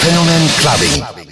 Phänomen Clubbing.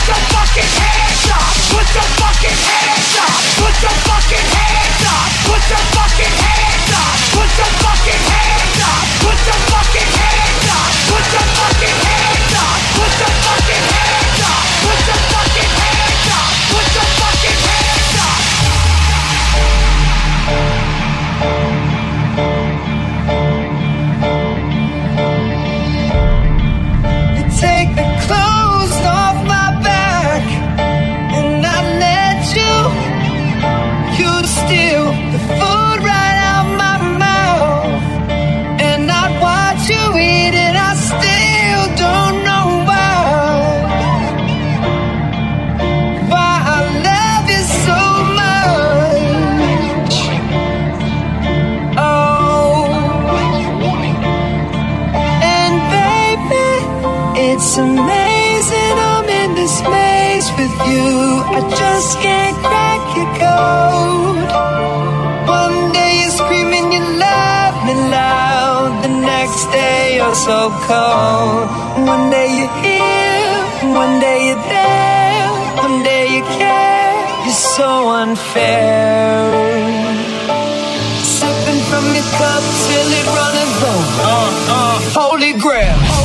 Put your fucking hands up! Put your fucking hands up! Put your fucking hands up! so cold. One day you're here, one day you're there, one day you care. You're so unfair. Sipping from your cup till it runs over. Uh, uh, holy grail.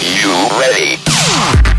DJ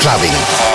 Clubbing.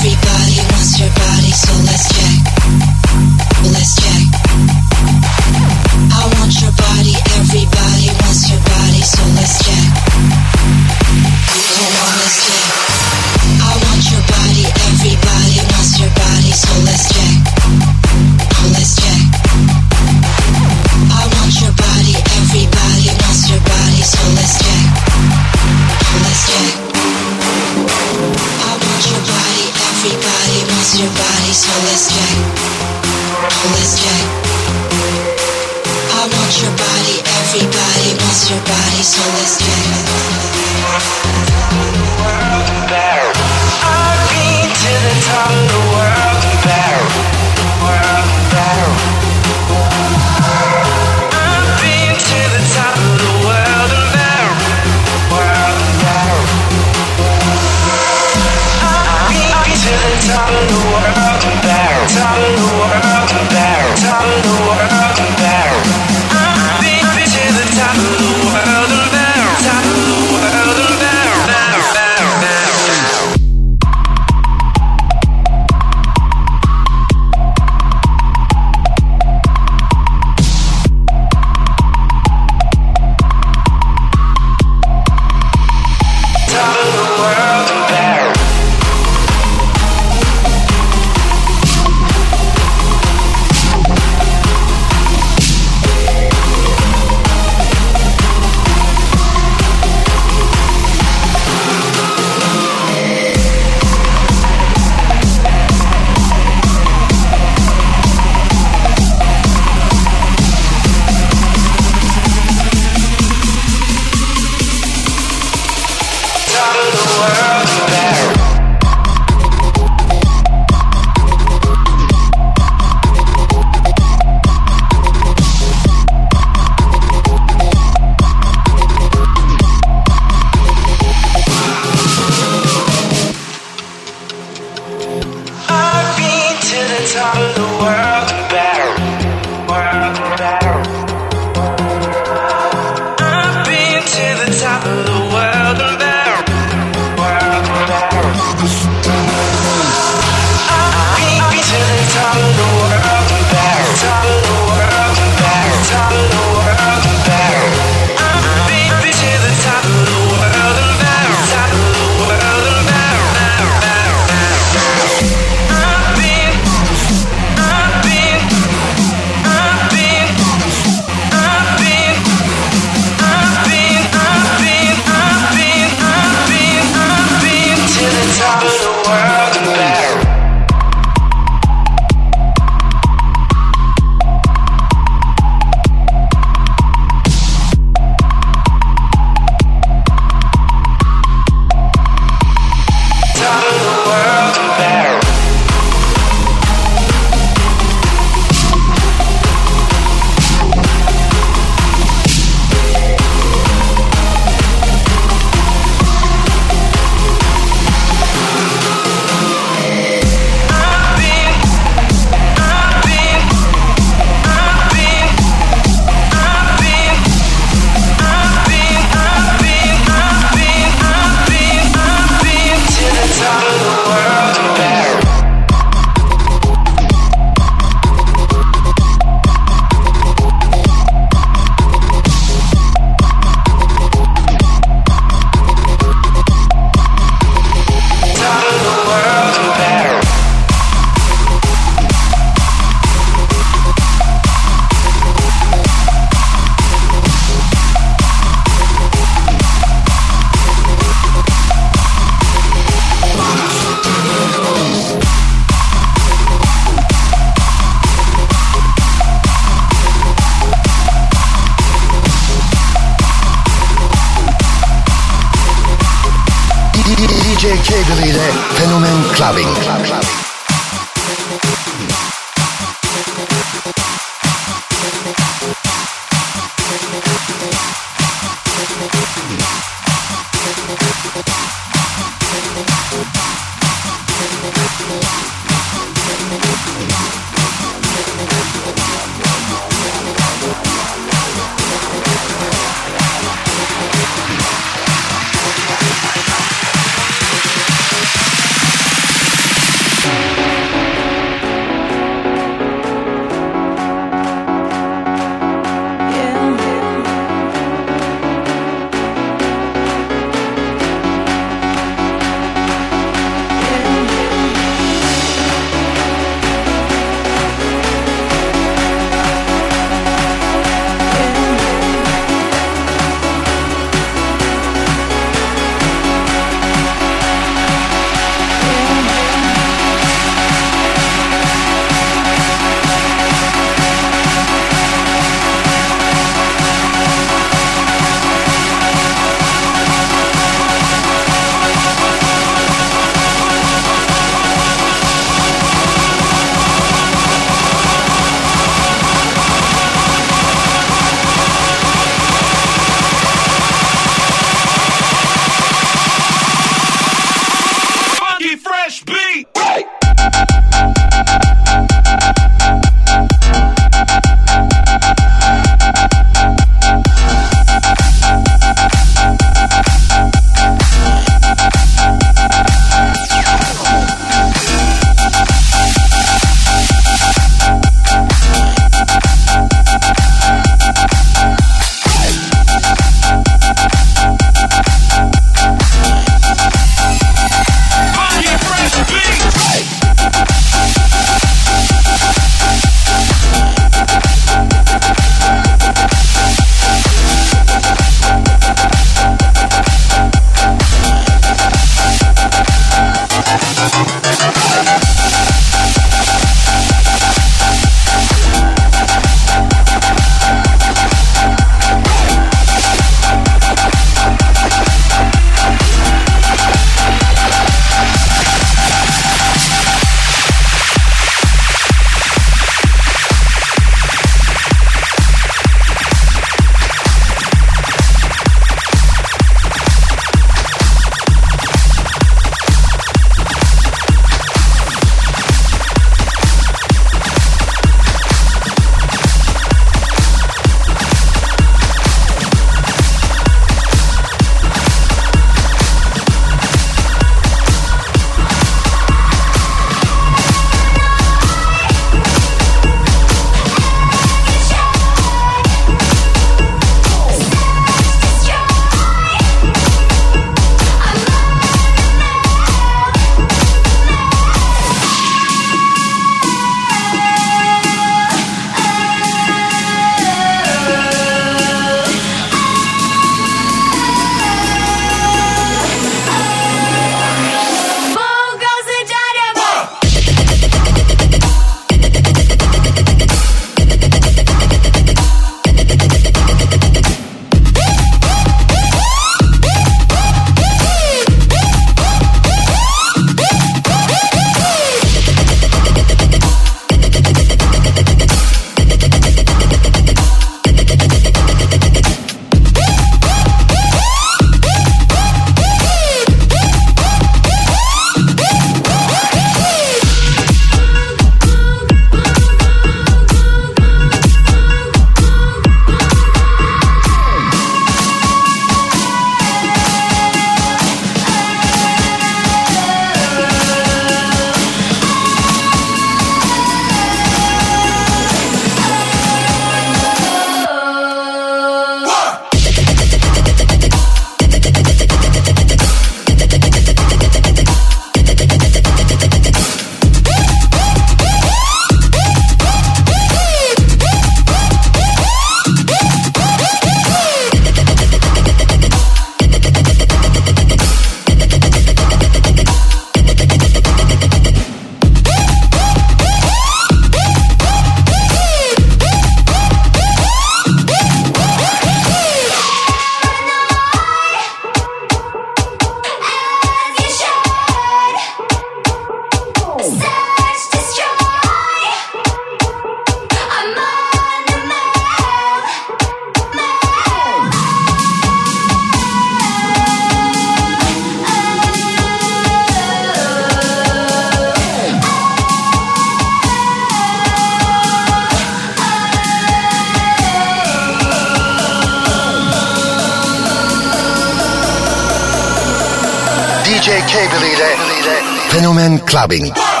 Fenomen Clubbing.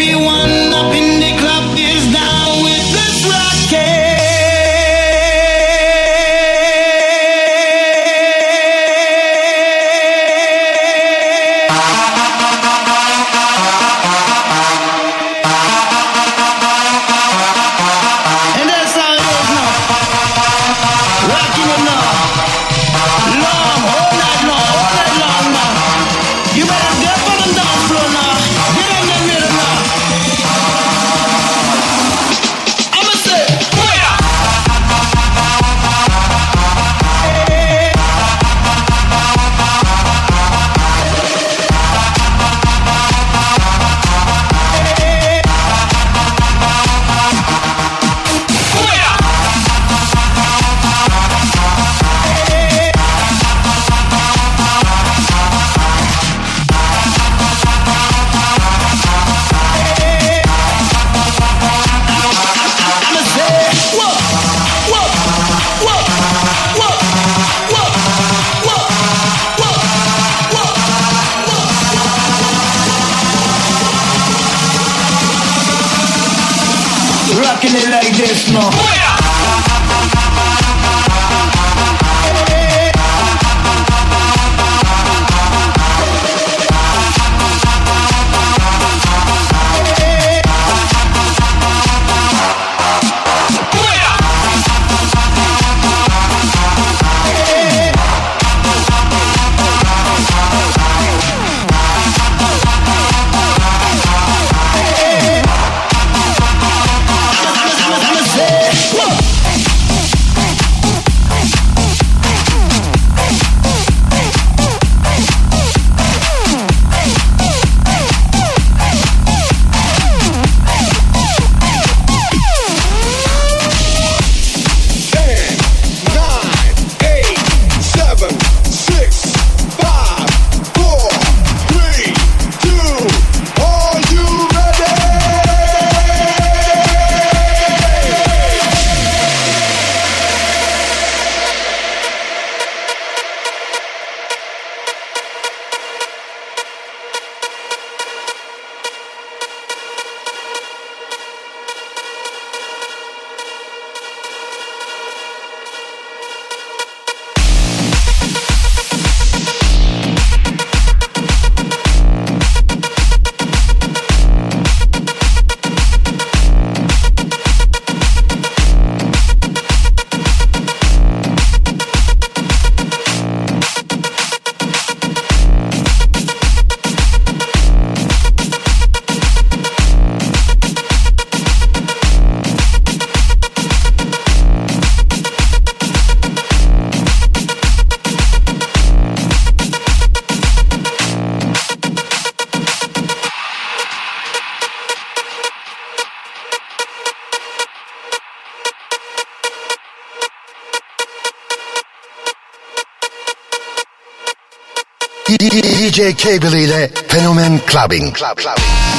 everyone. DJ Cable ile Fenomen Clubbing. Club, clubbing.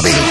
DJ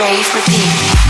Brave, Repeat.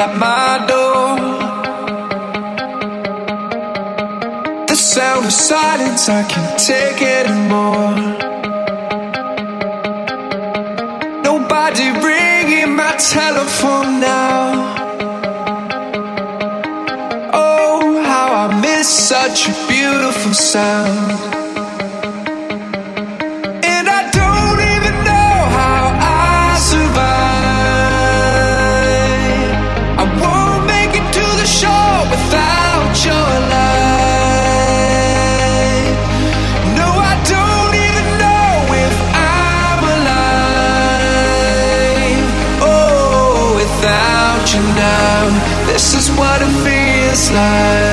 at my door. The sound of silence, I can't take it anymore. Nobody ringing my telephone now. Oh, how I miss such a beautiful sound. slide.